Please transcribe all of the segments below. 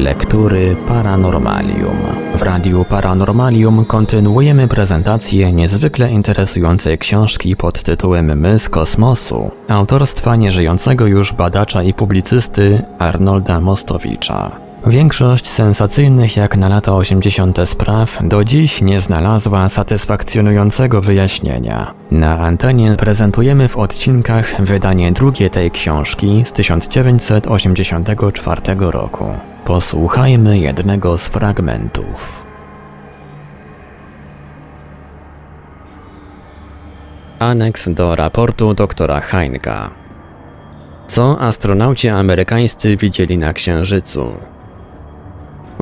Lektury Paranormalium. W Radiu Paranormalium kontynuujemy prezentację niezwykle interesującej książki pod tytułem My z kosmosu, autorstwa nieżyjącego już badacza i publicysty Arnolda Mostowicza. Większość sensacyjnych jak na lata 80. spraw do dziś nie znalazła satysfakcjonującego wyjaśnienia. Na antenie prezentujemy w odcinkach wydanie drugie tej książki z 1984 roku. Posłuchajmy jednego z fragmentów. Aneks do raportu doktora Heinka. Co astronauci amerykańscy widzieli na Księżycu?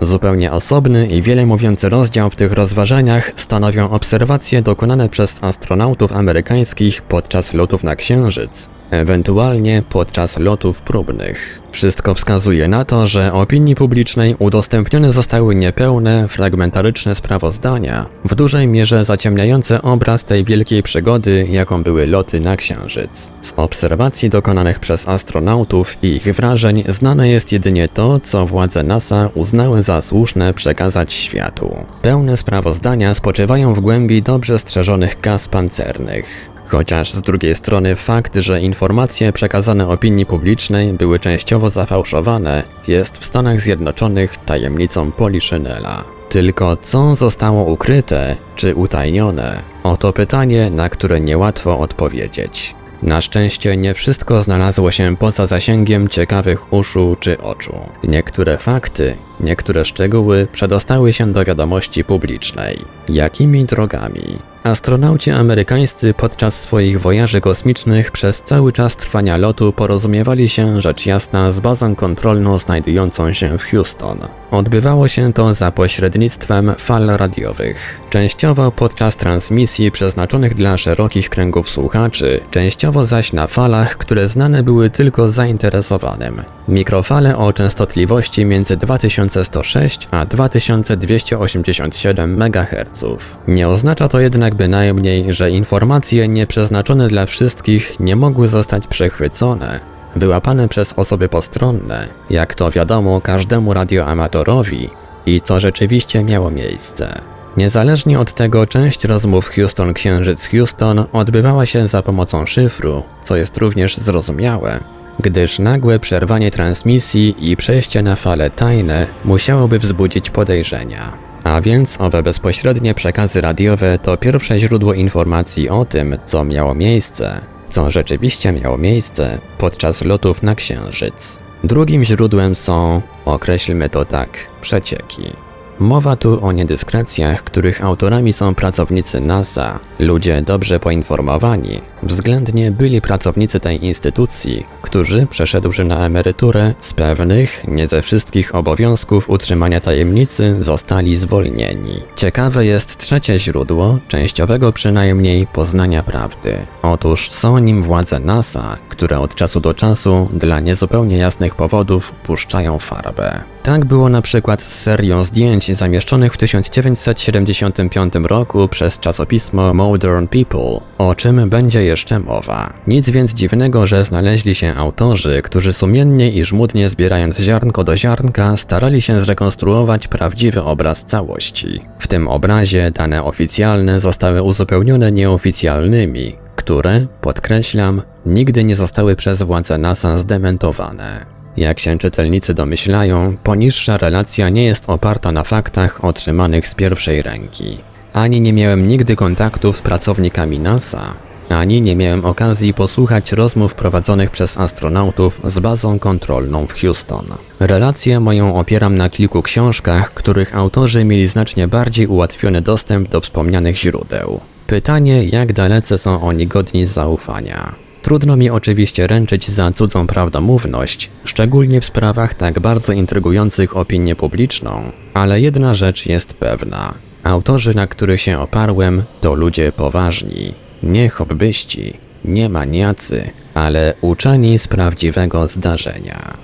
Zupełnie osobny i wiele mówiący rozdział w tych rozważaniach stanowią obserwacje dokonane przez astronautów amerykańskich podczas lotów na Księżyc, ewentualnie podczas lotów próbnych. Wszystko wskazuje na to, że opinii publicznej udostępnione zostały niepełne, fragmentaryczne sprawozdania, w dużej mierze zaciemniające obraz tej wielkiej przygody, jaką były loty na Księżyc. Z obserwacji dokonanych przez astronautów i ich wrażeń znane jest jedynie to, co władze NASA uznały za słuszne przekazać światu. Pełne sprawozdania spoczywają w głębi dobrze strzeżonych kas pancernych. Chociaż z drugiej strony fakt, że informacje przekazane opinii publicznej były częściowo zafałszowane, jest w Stanach Zjednoczonych tajemnicą Poliszynela. Tylko co zostało ukryte czy utajnione? Oto pytanie, na które niełatwo odpowiedzieć. Na szczęście nie wszystko znalazło się poza zasięgiem ciekawych uszu czy oczu. Niektóre fakty, niektóre szczegóły przedostały się do wiadomości publicznej. Jakimi drogami? Astronauci amerykańscy podczas swoich wojaży kosmicznych przez cały czas trwania lotu porozumiewali się rzecz jasna z bazą kontrolną znajdującą się w Houston. Odbywało się to za pośrednictwem fal radiowych. Częściowo podczas transmisji przeznaczonych dla szerokich kręgów słuchaczy, częściowo zaś na falach, które znane były tylko zainteresowanym. Mikrofale o częstotliwości między 2106 a 2287 MHz. Nie oznacza to jednak bynajmniej, że informacje nieprzeznaczone dla wszystkich nie mogły zostać przechwycone, wyłapane przez osoby postronne, jak to wiadomo każdemu radioamatorowi i co rzeczywiście miało miejsce. Niezależnie od tego, część rozmów Houston-Księżyc-Houston odbywała się za pomocą szyfru, co jest również zrozumiałe, gdyż nagłe przerwanie transmisji i przejście na fale tajne musiałoby wzbudzić podejrzenia. A więc owe bezpośrednie przekazy radiowe to pierwsze źródło informacji o tym, co miało miejsce, co rzeczywiście miało miejsce podczas lotów na Księżyc. Drugim źródłem są, określmy to tak, przecieki. Mowa tu o niedyskrecjach, których autorami są pracownicy NASA, ludzie dobrze poinformowani, względnie byli pracownicy tej instytucji, którzy, przeszedłszy na emeryturę, z pewnych, nie ze wszystkich obowiązków utrzymania tajemnicy zostali zwolnieni. Ciekawe jest trzecie źródło, częściowego przynajmniej, poznania prawdy. Otóż są nim władze NASA, które od czasu do czasu, dla niezupełnie jasnych powodów, puszczają farbę. Tak było na przykład z serią zdjęć zamieszczonych w 1975 roku przez czasopismo Modern People, o czym będzie jeszcze mowa. Nic więc dziwnego, że znaleźli się autorzy, którzy sumiennie i żmudnie zbierając ziarnko do ziarnka starali się zrekonstruować prawdziwy obraz całości. W tym obrazie dane oficjalne zostały uzupełnione nieoficjalnymi, które, podkreślam, nigdy nie zostały przez władze NASA zdementowane. Jak się czytelnicy domyślają, poniższa relacja nie jest oparta na faktach otrzymanych z pierwszej ręki. Ani nie miałem nigdy kontaktów z pracownikami NASA, ani nie miałem okazji posłuchać rozmów prowadzonych przez astronautów z bazą kontrolną w Houston. Relację moją opieram na kilku książkach, których autorzy mieli znacznie bardziej ułatwiony dostęp do wspomnianych źródeł. Pytanie, jak dalece są oni godni zaufania. Trudno mi oczywiście ręczyć za cudzą prawdomówność, szczególnie w sprawach tak bardzo intrygujących opinię publiczną, ale jedna rzecz jest pewna. Autorzy, na których się oparłem, to ludzie poważni, nie hobbyści, nie maniacy, ale uczeni z prawdziwego zdarzenia.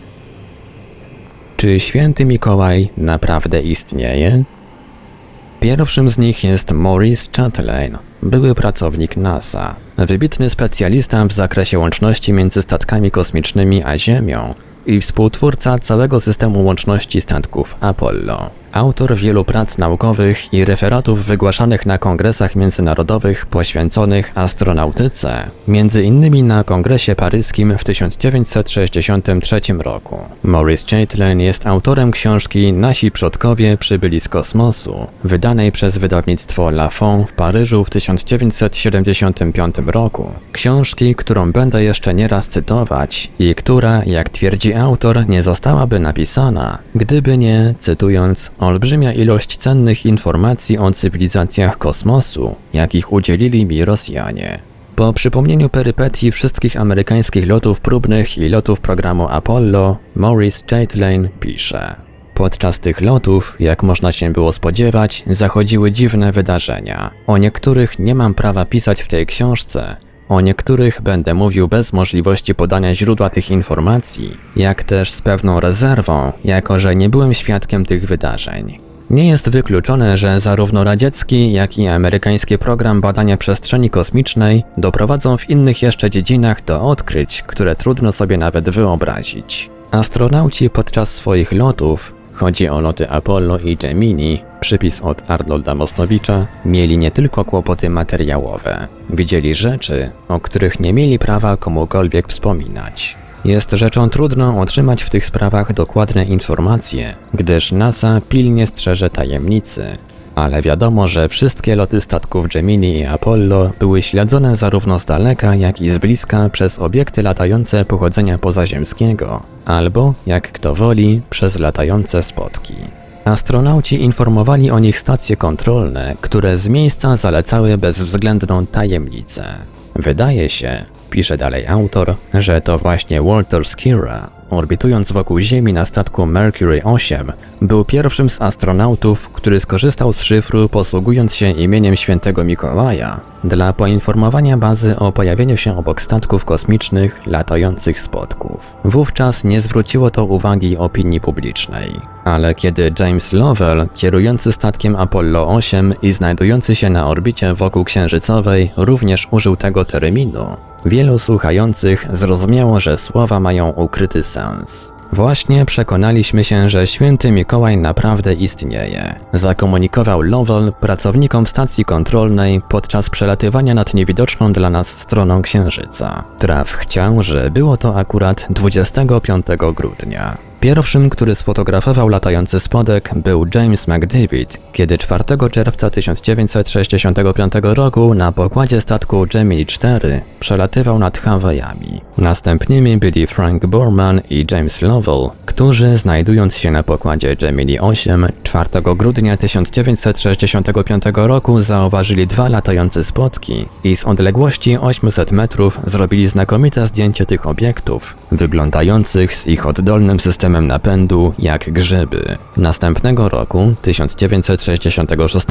Czy święty Mikołaj naprawdę istnieje? Pierwszym z nich jest Maurice Chatelain, były pracownik NASA, wybitny specjalista w zakresie łączności między statkami kosmicznymi a Ziemią, i współtwórca całego systemu łączności statków Apollo. Autor wielu prac naukowych i referatów wygłaszanych na kongresach międzynarodowych poświęconych astronautyce, między innymi na kongresie paryskim w 1963 roku. Maurice Chaitlin jest autorem książki Nasi przodkowie przybyli z kosmosu, wydanej przez wydawnictwo Lafon w Paryżu w 1975 roku. Książki, którą będę jeszcze nieraz cytować i która, jak twierdzi autor, nie zostałaby napisana, gdyby nie, cytując, olbrzymia ilość cennych informacji o cywilizacjach kosmosu, jakich udzielili mi Rosjanie. Po przypomnieniu perypetii wszystkich amerykańskich lotów próbnych i lotów programu Apollo, Maurice Chaitlin pisze. Podczas tych lotów, jak można się było spodziewać, zachodziły dziwne wydarzenia. O niektórych nie mam prawa pisać w tej książce, o niektórych będę mówił bez możliwości podania źródła tych informacji, jak też z pewną rezerwą, jako że nie byłem świadkiem tych wydarzeń. Nie jest wykluczone, że zarówno radziecki, jak i amerykański program badania przestrzeni kosmicznej doprowadzą w innych jeszcze dziedzinach do odkryć, które trudno sobie nawet wyobrazić. Astronauci podczas swoich lotów Chodzi o loty Apollo i Gemini, przypis od Arnolda Mosnowicza, mieli nie tylko kłopoty materiałowe. Widzieli rzeczy, o których nie mieli prawa komukolwiek wspominać. Jest rzeczą trudną otrzymać w tych sprawach dokładne informacje, gdyż NASA pilnie strzeże tajemnicy, ale wiadomo, że wszystkie loty statków Gemini i Apollo były śledzone zarówno z daleka, jak i z bliska przez obiekty latające pochodzenia pozaziemskiego, albo, jak kto woli, przez latające spotki. Astronauci informowali o nich stacje kontrolne, które z miejsca zalecały bezwzględną tajemnicę. Wydaje się, pisze dalej autor, że to właśnie Walter Skira, orbitując wokół Ziemi na statku Mercury 8, był pierwszym z astronautów, który skorzystał z szyfru posługując się imieniem świętego Mikołaja dla poinformowania bazy o pojawieniu się obok statków kosmicznych latających spotków. Wówczas nie zwróciło to uwagi opinii publicznej. Ale kiedy James Lovell, kierujący statkiem Apollo 8 i znajdujący się na orbicie wokół księżycowej, również użył tego terminu, wielu słuchających zrozumiało, że słowa mają ukryty sens. Właśnie przekonaliśmy się, że święty Mikołaj naprawdę istnieje. Zakomunikował Lovell pracownikom stacji kontrolnej podczas przelatywania nad niewidoczną dla nas stroną Księżyca. Traf chciał, że było to akurat 25 grudnia. Pierwszym, który sfotografował latający spodek był James McDavid, kiedy 4 czerwca 1965 roku na pokładzie statku Gemini 4 przelatywał nad Hawajami. Następnymi byli Frank Borman i James Lovell, którzy znajdując się na pokładzie Gemini 8 4 grudnia 1965 roku zauważyli dwa latające spotki i z odległości 800 metrów zrobili znakomite zdjęcie tych obiektów, wyglądających z ich oddolnym systemem napędu jak grzyby. Następnego roku, 1966,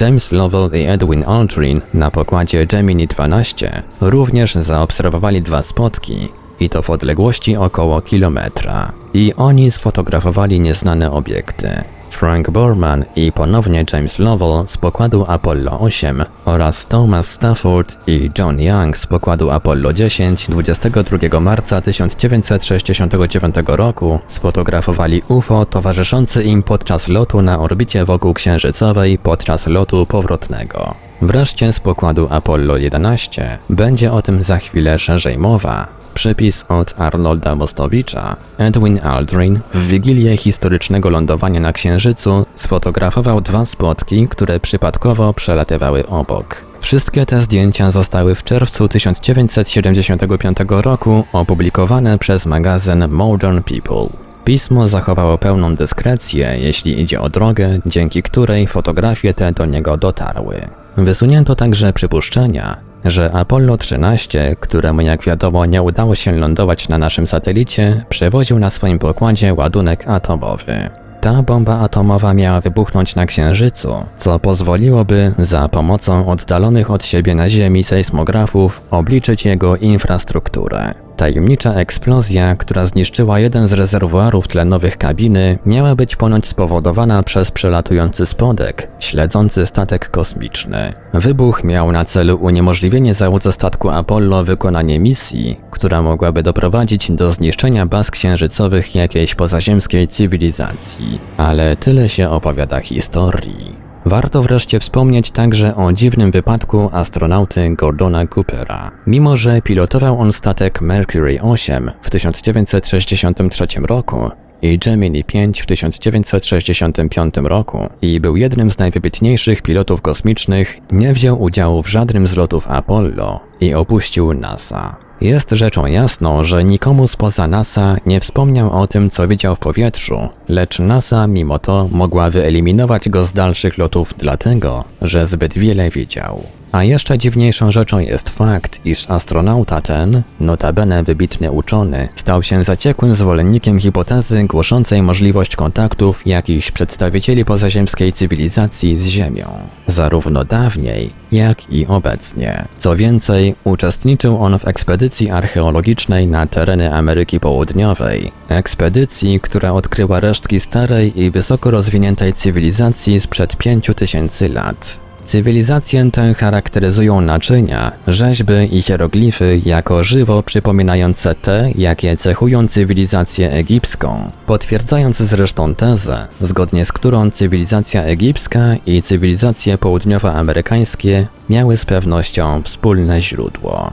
James Lovell i Edwin Aldrin na pokładzie Gemini 12 również zaobserwowali dwa spotki, i to w odległości około kilometra. I oni sfotografowali nieznane obiekty. Frank Borman i ponownie James Lovell z pokładu Apollo 8 oraz Thomas Stafford i John Young z pokładu Apollo 10 22 marca 1969 roku sfotografowali UFO towarzyszący im podczas lotu na orbicie wokół księżycowej podczas lotu powrotnego. Wreszcie z pokładu Apollo 11 będzie o tym za chwilę szerzej mowa. Przypis od Arnolda Mostowicza. Edwin Aldrin w wigilię historycznego lądowania na Księżycu sfotografował dwa spotki, które przypadkowo przelatywały obok. Wszystkie te zdjęcia zostały w czerwcu 1975 roku opublikowane przez magazyn Modern People. Pismo zachowało pełną dyskrecję, jeśli idzie o drogę, dzięki której fotografie te do niego dotarły. Wysunięto także przypuszczenia, że Apollo 13, któremu jak wiadomo nie udało się lądować na naszym satelicie, przewoził na swoim pokładzie ładunek atomowy. Ta bomba atomowa miała wybuchnąć na Księżycu, co pozwoliłoby za pomocą oddalonych od siebie na Ziemi sejsmografów obliczyć jego infrastrukturę. Tajemnicza eksplozja, która zniszczyła jeden z rezerwuarów tlenowych kabiny, miała być ponoć spowodowana przez przelatujący spodek, śledzący statek kosmiczny. Wybuch miał na celu uniemożliwienie załodze statku Apollo wykonanie misji, która mogłaby doprowadzić do zniszczenia baz księżycowych jakiejś pozaziemskiej cywilizacji. Ale tyle się opowiada historii. Warto wreszcie wspomnieć także o dziwnym wypadku astronauty Gordona Coopera. Mimo, że pilotował on statek Mercury 8 w 1963 roku, i Gemini 5 w 1965 roku i był jednym z najwybitniejszych pilotów kosmicznych, nie wziął udziału w żadnym z lotów Apollo i opuścił NASA. Jest rzeczą jasną, że nikomu spoza NASA nie wspomniał o tym, co widział w powietrzu, lecz NASA mimo to mogła wyeliminować go z dalszych lotów dlatego, że zbyt wiele widział. A jeszcze dziwniejszą rzeczą jest fakt, iż astronauta ten, notabene wybitny uczony, stał się zaciekłym zwolennikiem hipotezy głoszącej możliwość kontaktów jakichś przedstawicieli pozaziemskiej cywilizacji z Ziemią, zarówno dawniej, jak i obecnie. Co więcej, uczestniczył on w ekspedycji archeologicznej na tereny Ameryki Południowej, ekspedycji, która odkryła resztki starej i wysoko rozwiniętej cywilizacji sprzed 5000 lat. Cywilizację tę charakteryzują naczynia, rzeźby i hieroglify jako żywo przypominające te, jakie cechują cywilizację egipską, potwierdzając zresztą tezę, zgodnie z którą cywilizacja egipska i cywilizacje południowoamerykańskie miały z pewnością wspólne źródło.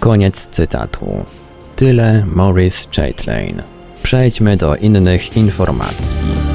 Koniec cytatu. Tyle Maurice Chaitlane. Przejdźmy do innych informacji.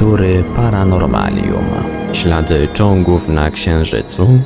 Lektury Paranormalium. Ślady czołgów na Księżycu.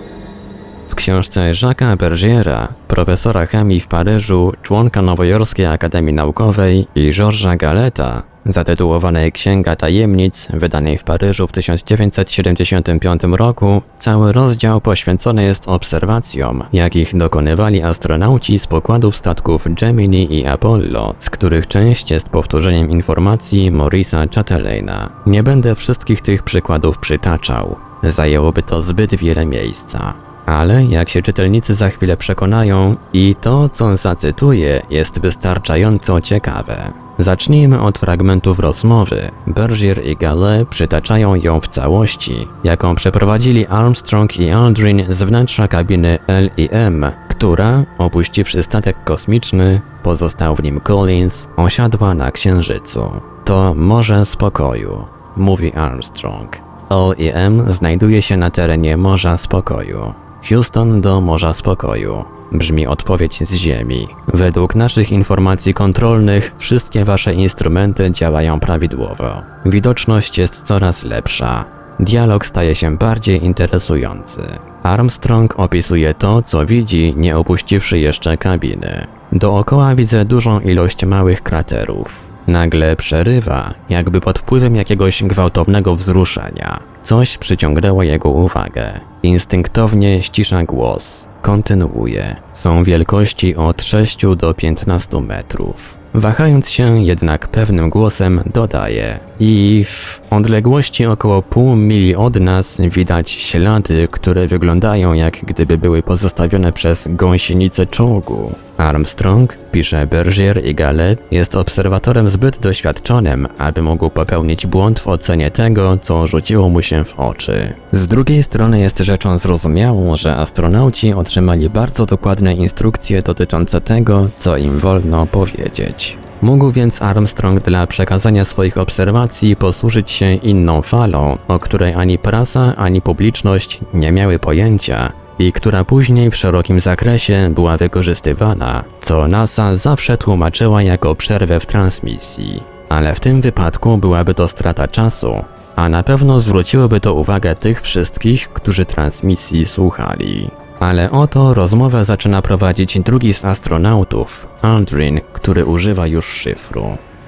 W książce Jacques'a Bergiera, profesora chemii w Paryżu, członka Nowojorskiej Akademii Naukowej i Georgesa Galeta, zatytułowanej Księga Tajemnic, wydanej w Paryżu w 1975 roku, cały rozdział poświęcony jest obserwacjom, jakich dokonywali astronauci z pokładów statków Gemini i Apollo, z których część jest powtórzeniem informacji Morisa Chatelaina. Nie będę wszystkich tych przykładów przytaczał. Zajęłoby to zbyt wiele miejsca. Ale jak się czytelnicy za chwilę przekonają, i to, co zacytuję, jest wystarczająco ciekawe. Zacznijmy od fragmentów rozmowy. Bergier i Gale przytaczają ją w całości, jaką przeprowadzili Armstrong i Aldrin z wnętrza kabiny L i M, która, opuściwszy statek kosmiczny, pozostał w nim Collins, osiadła na Księżycu. To Morze Spokoju, mówi Armstrong. L i M znajduje się na terenie Morza Spokoju. Houston do Morza Spokoju. Brzmi odpowiedź z Ziemi. Według naszych informacji kontrolnych wszystkie wasze instrumenty działają prawidłowo. Widoczność jest coraz lepsza. Dialog staje się bardziej interesujący. Armstrong opisuje to, co widzi, nie opuściwszy jeszcze kabiny. Dookoła widzę dużą ilość małych kraterów. Nagle przerywa, jakby pod wpływem jakiegoś gwałtownego wzruszenia. Coś przyciągnęło jego uwagę. Instynktownie ścisza głos. Kontynuuje. Są wielkości od 6 do 15 metrów. Wahając się jednak pewnym głosem dodaje i w odległości około pół mili od nas widać ślady, które wyglądają jak gdyby były pozostawione przez gąsienicę czołgu. Armstrong, pisze Bergier i Gallet, jest obserwatorem zbyt doświadczonym, aby mógł popełnić błąd w ocenie tego, co rzuciło mu się w oczy. Z drugiej strony jest rzeczą zrozumiałą, że astronauci otrzymali bardzo dokładne instrukcje dotyczące tego, co im wolno powiedzieć. Mógł więc Armstrong dla przekazania swoich obserwacji posłużyć się inną falą, o której ani prasa, ani publiczność nie miały pojęcia i która później w szerokim zakresie była wykorzystywana, co NASA zawsze tłumaczyła jako przerwę w transmisji. Ale w tym wypadku byłaby to strata czasu, a na pewno zwróciłoby to uwagę tych wszystkich, którzy transmisji słuchali. Ale oto rozmowę zaczyna prowadzić drugi z astronautów, Aldrin, który używa już szyfru.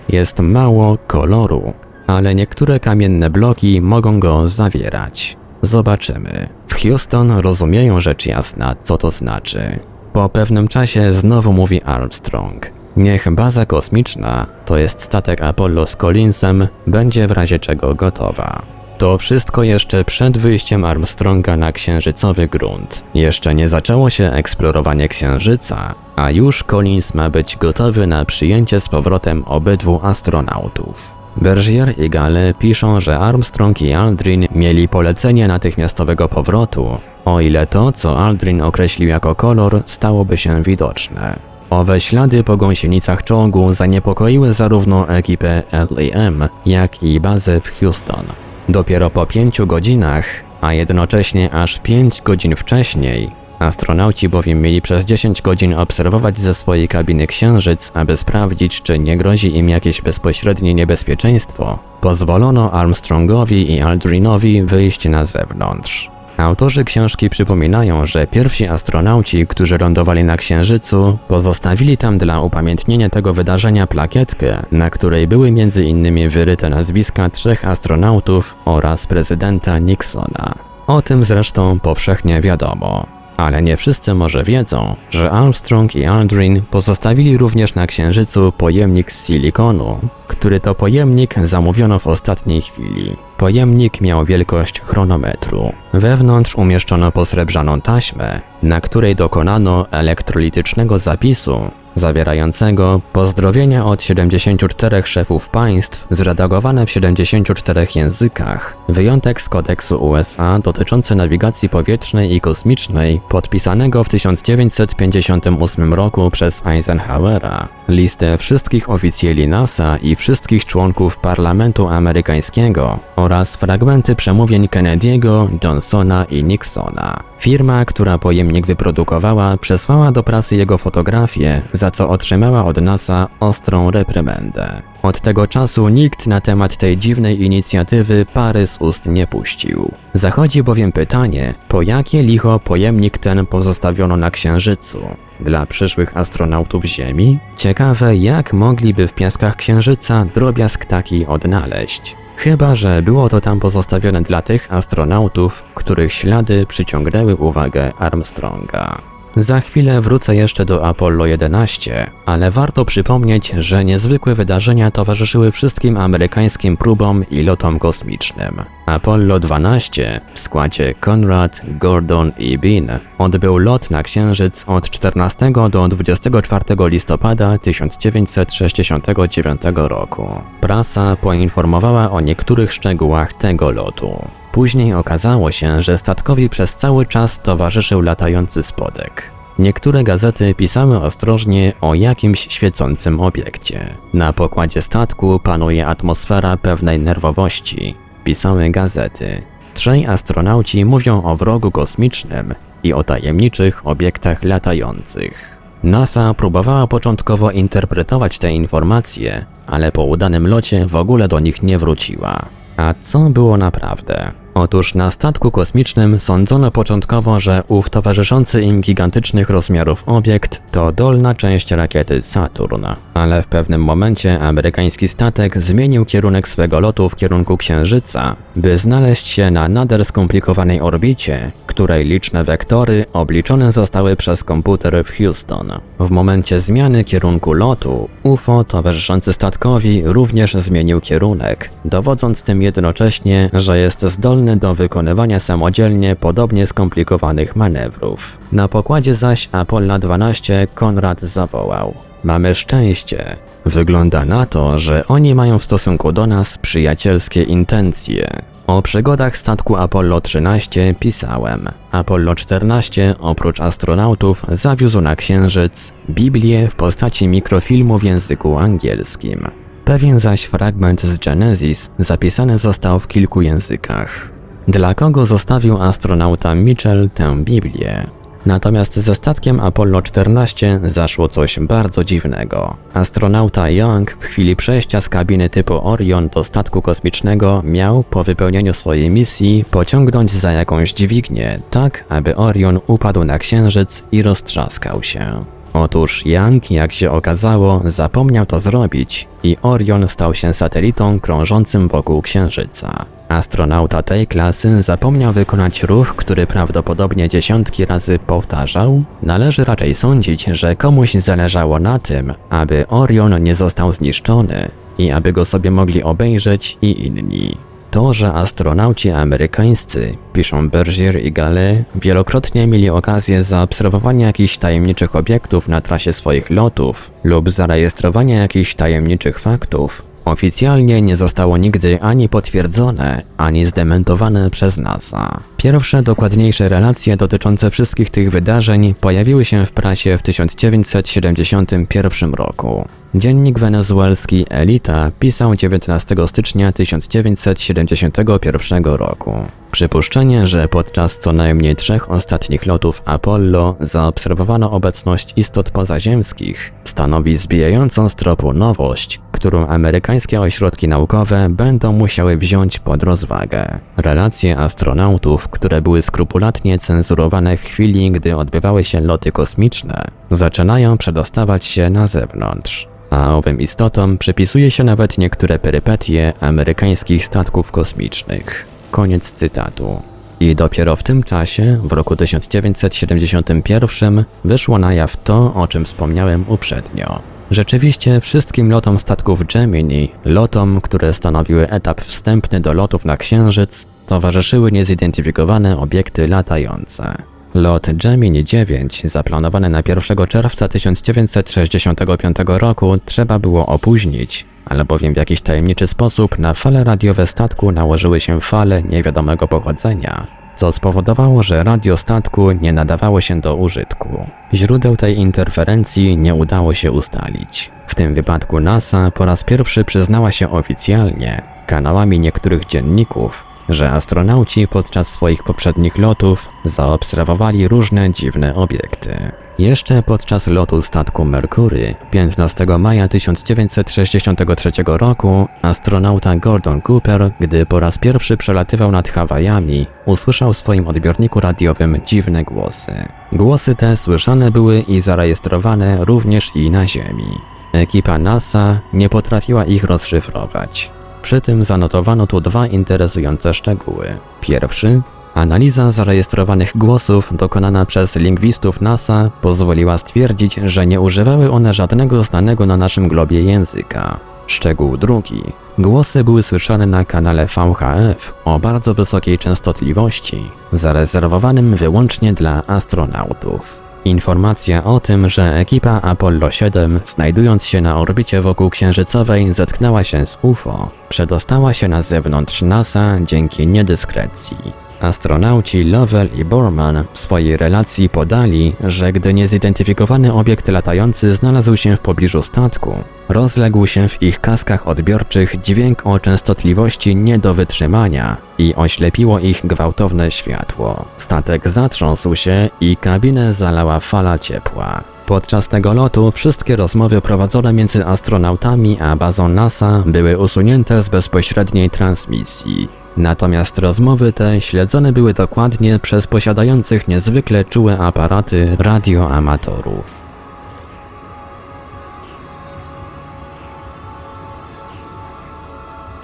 Jest mało koloru, ale niektóre kamienne bloki mogą go zawierać. Zobaczymy. W Houston rozumieją rzecz jasna, co to znaczy. Po pewnym czasie znowu mówi Armstrong. Niech baza kosmiczna, to jest statek Apollo z Collinsem, będzie w razie czego gotowa. To wszystko jeszcze przed wyjściem Armstronga na księżycowy grunt. Jeszcze nie zaczęło się eksplorowanie księżyca, a już Collins ma być gotowy na przyjęcie z powrotem obydwu astronautów. Bergier i Gale piszą, że Armstrong i Aldrin mieli polecenie natychmiastowego powrotu, o ile to, co Aldrin określił jako kolor, stałoby się widoczne. Owe ślady po gąsienicach czołgu zaniepokoiły zarówno ekipę LAM, jak i bazę w Houston. Dopiero po pięciu godzinach, a jednocześnie aż pięć godzin wcześniej, astronauci bowiem mieli przez 10 godzin obserwować ze swojej kabiny księżyc, aby sprawdzić, czy nie grozi im jakieś bezpośrednie niebezpieczeństwo, pozwolono Armstrongowi i Aldrinowi wyjść na zewnątrz. Autorzy książki przypominają, że pierwsi astronauci, którzy lądowali na Księżycu, pozostawili tam dla upamiętnienia tego wydarzenia plakietkę, na której były innymi wyryte nazwiska trzech astronautów oraz prezydenta Nixona. O tym zresztą powszechnie wiadomo. Ale nie wszyscy może wiedzą, że Armstrong i Aldrin pozostawili również na Księżycu pojemnik z silikonu, który to pojemnik zamówiono w ostatniej chwili. Pojemnik miał wielkość chronometru. Wewnątrz umieszczono posrebrzaną taśmę, na której dokonano elektrolitycznego zapisu zawierającego pozdrowienia od 74 szefów państw zredagowane w 74 językach, wyjątek z kodeksu USA dotyczący nawigacji powietrznej i kosmicznej podpisanego w 1958 roku przez Eisenhowera, listę wszystkich oficjeli NASA i wszystkich członków parlamentu amerykańskiego oraz fragmenty przemówień Kennedy'ego, Johnsona i Nixona. Firma, która pojemnik wyprodukowała, przesłała do prasy jego fotografię, za co otrzymała od NASA ostrą reprymendę. Od tego czasu nikt na temat tej dziwnej inicjatywy pary z ust nie puścił. Zachodzi bowiem pytanie, po jakie licho pojemnik ten pozostawiono na Księżycu? Dla przyszłych astronautów Ziemi? Ciekawe, jak mogliby w piaskach Księżyca drobiazg taki odnaleźć. Chyba, że było to tam pozostawione dla tych astronautów, których ślady przyciągnęły uwagę Armstronga. Za chwilę wrócę jeszcze do Apollo 11, ale warto przypomnieć, że niezwykłe wydarzenia towarzyszyły wszystkim amerykańskim próbom i lotom kosmicznym. Apollo 12 w składzie Conrad, Gordon i Bean odbył lot na Księżyc od 14 do 24 listopada 1969 roku. Prasa poinformowała o niektórych szczegółach tego lotu. Później okazało się, że statkowi przez cały czas towarzyszył latający spodek. Niektóre gazety pisały ostrożnie o jakimś świecącym obiekcie. Na pokładzie statku panuje atmosfera pewnej nerwowości. Pisały gazety. Trzej astronauci mówią o wrogu kosmicznym i o tajemniczych obiektach latających. NASA próbowała początkowo interpretować te informacje, ale po udanym locie w ogóle do nich nie wróciła. A co było naprawdę? Otóż na statku kosmicznym sądzono początkowo, że ów towarzyszący im gigantycznych rozmiarów obiekt to dolna część rakiety Saturn, ale w pewnym momencie amerykański statek zmienił kierunek swego lotu w kierunku Księżyca, by znaleźć się na nader skomplikowanej orbicie, której liczne wektory obliczone zostały przez komputer w Houston. W momencie zmiany kierunku lotu, UFO towarzyszący statkowi również zmienił kierunek, dowodząc tym jednocześnie, że jest zdolny do wykonywania samodzielnie podobnie skomplikowanych manewrów. Na pokładzie zaś Apollo 12 Konrad zawołał: Mamy szczęście. Wygląda na to, że oni mają w stosunku do nas przyjacielskie intencje. O przygodach statku Apollo 13 pisałem. Apollo 14 oprócz astronautów zawiózł na Księżyc Biblię w postaci mikrofilmu w języku angielskim. Pewien zaś fragment z Genesis zapisany został w kilku językach. Dla kogo zostawił astronauta Mitchell tę Biblię? Natomiast ze statkiem Apollo 14 zaszło coś bardzo dziwnego. Astronauta Young w chwili przejścia z kabiny typu Orion do statku kosmicznego miał po wypełnieniu swojej misji pociągnąć za jakąś dźwignię, tak aby Orion upadł na księżyc i roztrzaskał się. Otóż Young, jak się okazało, zapomniał to zrobić i Orion stał się satelitą krążącym wokół Księżyca. Astronauta tej klasy zapomniał wykonać ruch, który prawdopodobnie dziesiątki razy powtarzał. Należy raczej sądzić, że komuś zależało na tym, aby Orion nie został zniszczony i aby go sobie mogli obejrzeć i inni. To, że astronauci amerykańscy, piszą Bergier i Gale, wielokrotnie mieli okazję zaobserwowania jakichś tajemniczych obiektów na trasie swoich lotów lub zarejestrowania jakichś tajemniczych faktów, oficjalnie nie zostało nigdy ani potwierdzone, ani zdementowane przez NASA. Pierwsze dokładniejsze relacje dotyczące wszystkich tych wydarzeń pojawiły się w prasie w 1971 roku. Dziennik wenezuelski Elita pisał 19 stycznia 1971 roku. Przypuszczenie, że podczas co najmniej trzech ostatnich lotów Apollo zaobserwowano obecność istot pozaziemskich, stanowi zbijającą z tropu nowość, którą amerykańskie ośrodki naukowe będą musiały wziąć pod rozwagę. Relacje astronautów, które były skrupulatnie cenzurowane w chwili, gdy odbywały się loty kosmiczne, zaczynają przedostawać się na zewnątrz a owym istotom przypisuje się nawet niektóre perypetie amerykańskich statków kosmicznych. Koniec cytatu. I dopiero w tym czasie, w roku 1971, wyszło na jaw to, o czym wspomniałem uprzednio. Rzeczywiście wszystkim lotom statków Gemini, lotom, które stanowiły etap wstępny do lotów na Księżyc, towarzyszyły niezidentyfikowane obiekty latające. Lot Gemini 9, zaplanowany na 1 czerwca 1965 roku, trzeba było opóźnić, albowiem w jakiś tajemniczy sposób na fale radiowe statku nałożyły się fale niewiadomego pochodzenia, co spowodowało, że radio statku nie nadawało się do użytku. Źródeł tej interferencji nie udało się ustalić. W tym wypadku NASA po raz pierwszy przyznała się oficjalnie, kanałami niektórych dzienników, że astronauci podczas swoich poprzednich lotów zaobserwowali różne dziwne obiekty. Jeszcze podczas lotu statku Mercury 15 maja 1963 roku astronauta Gordon Cooper, gdy po raz pierwszy przelatywał nad Hawajami, usłyszał w swoim odbiorniku radiowym dziwne głosy. Głosy te słyszane były i zarejestrowane również i na Ziemi. Ekipa NASA nie potrafiła ich rozszyfrować. Przy tym zanotowano tu dwa interesujące szczegóły. Pierwszy, analiza zarejestrowanych głosów dokonana przez lingwistów NASA pozwoliła stwierdzić, że nie używały one żadnego znanego na naszym globie języka. Szczegół drugi. Głosy były słyszane na kanale VHF o bardzo wysokiej częstotliwości, zarezerwowanym wyłącznie dla astronautów. Informacja o tym, że ekipa Apollo 7, znajdując się na orbicie wokół księżycowej, zetknęła się z UFO, przedostała się na zewnątrz NASA dzięki niedyskrecji. Astronauci Lovell i Borman w swojej relacji podali, że gdy niezidentyfikowany obiekt latający znalazł się w pobliżu statku, rozległ się w ich kaskach odbiorczych dźwięk o częstotliwości nie do wytrzymania i oślepiło ich gwałtowne światło. Statek zatrząsł się i kabinę zalała fala ciepła. Podczas tego lotu wszystkie rozmowy prowadzone między astronautami a bazą NASA były usunięte z bezpośredniej transmisji. Natomiast rozmowy te śledzone były dokładnie przez posiadających niezwykle czułe aparaty radioamatorów.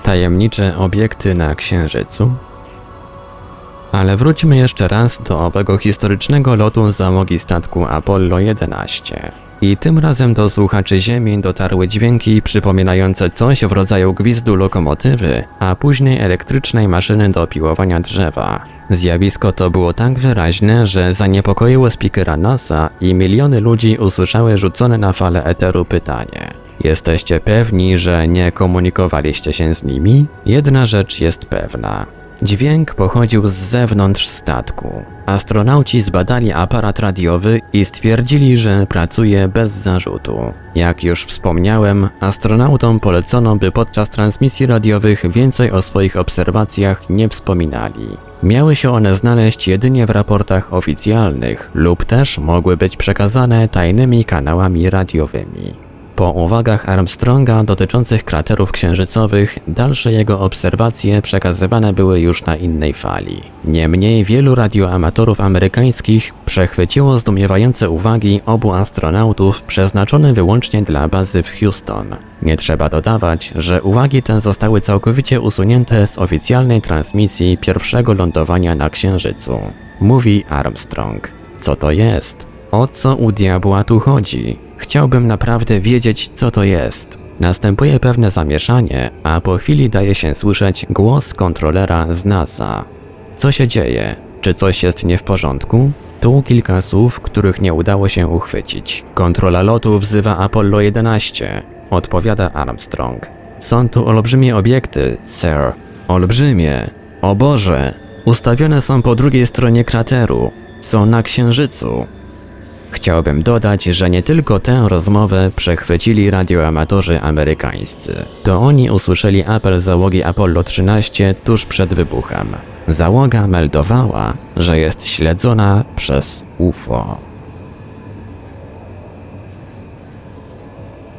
Tajemnicze obiekty na Księżycu ale wróćmy jeszcze raz do owego historycznego lotu załogi statku Apollo 11. I tym razem do słuchaczy Ziemi dotarły dźwięki przypominające coś w rodzaju gwizdu lokomotywy, a później elektrycznej maszyny do piłowania drzewa. Zjawisko to było tak wyraźne, że zaniepokoiło speakera NASA i miliony ludzi usłyszały rzucone na falę eteru pytanie. Jesteście pewni, że nie komunikowaliście się z nimi? Jedna rzecz jest pewna. Dźwięk pochodził z zewnątrz statku. Astronauci zbadali aparat radiowy i stwierdzili, że pracuje bez zarzutu. Jak już wspomniałem, astronautom polecono, by podczas transmisji radiowych więcej o swoich obserwacjach nie wspominali. Miały się one znaleźć jedynie w raportach oficjalnych lub też mogły być przekazane tajnymi kanałami radiowymi. Po uwagach Armstronga dotyczących kraterów księżycowych, dalsze jego obserwacje przekazywane były już na innej fali. Niemniej wielu radioamatorów amerykańskich przechwyciło zdumiewające uwagi obu astronautów przeznaczone wyłącznie dla bazy w Houston. Nie trzeba dodawać, że uwagi te zostały całkowicie usunięte z oficjalnej transmisji pierwszego lądowania na Księżycu. Mówi Armstrong. Co to jest? O co u diabła tu chodzi? Chciałbym naprawdę wiedzieć, co to jest. Następuje pewne zamieszanie, a po chwili daje się słyszeć głos kontrolera z NASA. Co się dzieje? Czy coś jest nie w porządku? Tu kilka słów, których nie udało się uchwycić. Kontrola lotu wzywa Apollo 11, odpowiada Armstrong. Są tu olbrzymie obiekty, sir. Olbrzymie. O Boże. Ustawione są po drugiej stronie krateru. Są na Księżycu. Chciałbym dodać, że nie tylko tę rozmowę przechwycili radioamatorzy amerykańscy. To oni usłyszeli apel załogi Apollo 13 tuż przed wybuchem. Załoga meldowała, że jest śledzona przez UFO.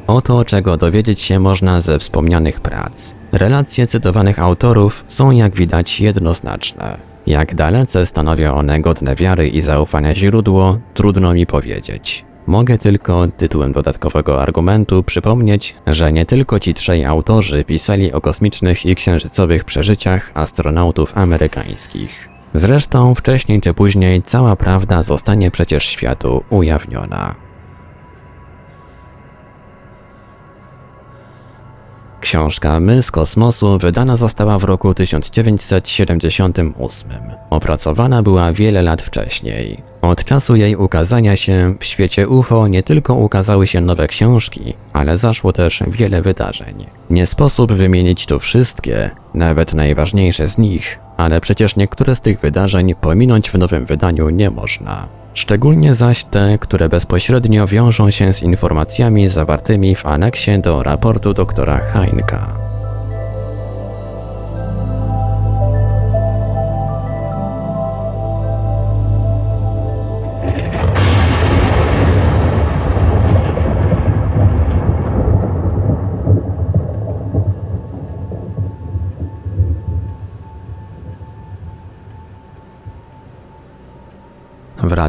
Oto czego dowiedzieć się można ze wspomnianych prac. Relacje cytowanych autorów są jak widać jednoznaczne. Jak dalece stanowią one godne wiary i zaufania źródło, trudno mi powiedzieć. Mogę tylko tytułem dodatkowego argumentu przypomnieć, że nie tylko ci trzej autorzy pisali o kosmicznych i księżycowych przeżyciach astronautów amerykańskich. Zresztą wcześniej czy później cała prawda zostanie przecież światu ujawniona. Książka My z kosmosu wydana została w roku 1978. Opracowana była wiele lat wcześniej. Od czasu jej ukazania się w świecie UFO nie tylko ukazały się nowe książki, ale zaszło też wiele wydarzeń. Nie sposób wymienić tu wszystkie, nawet najważniejsze z nich, ale przecież niektóre z tych wydarzeń pominąć w nowym wydaniu nie można. Szczególnie zaś te, które bezpośrednio wiążą się z informacjami zawartymi w aneksie do raportu doktora Heinka.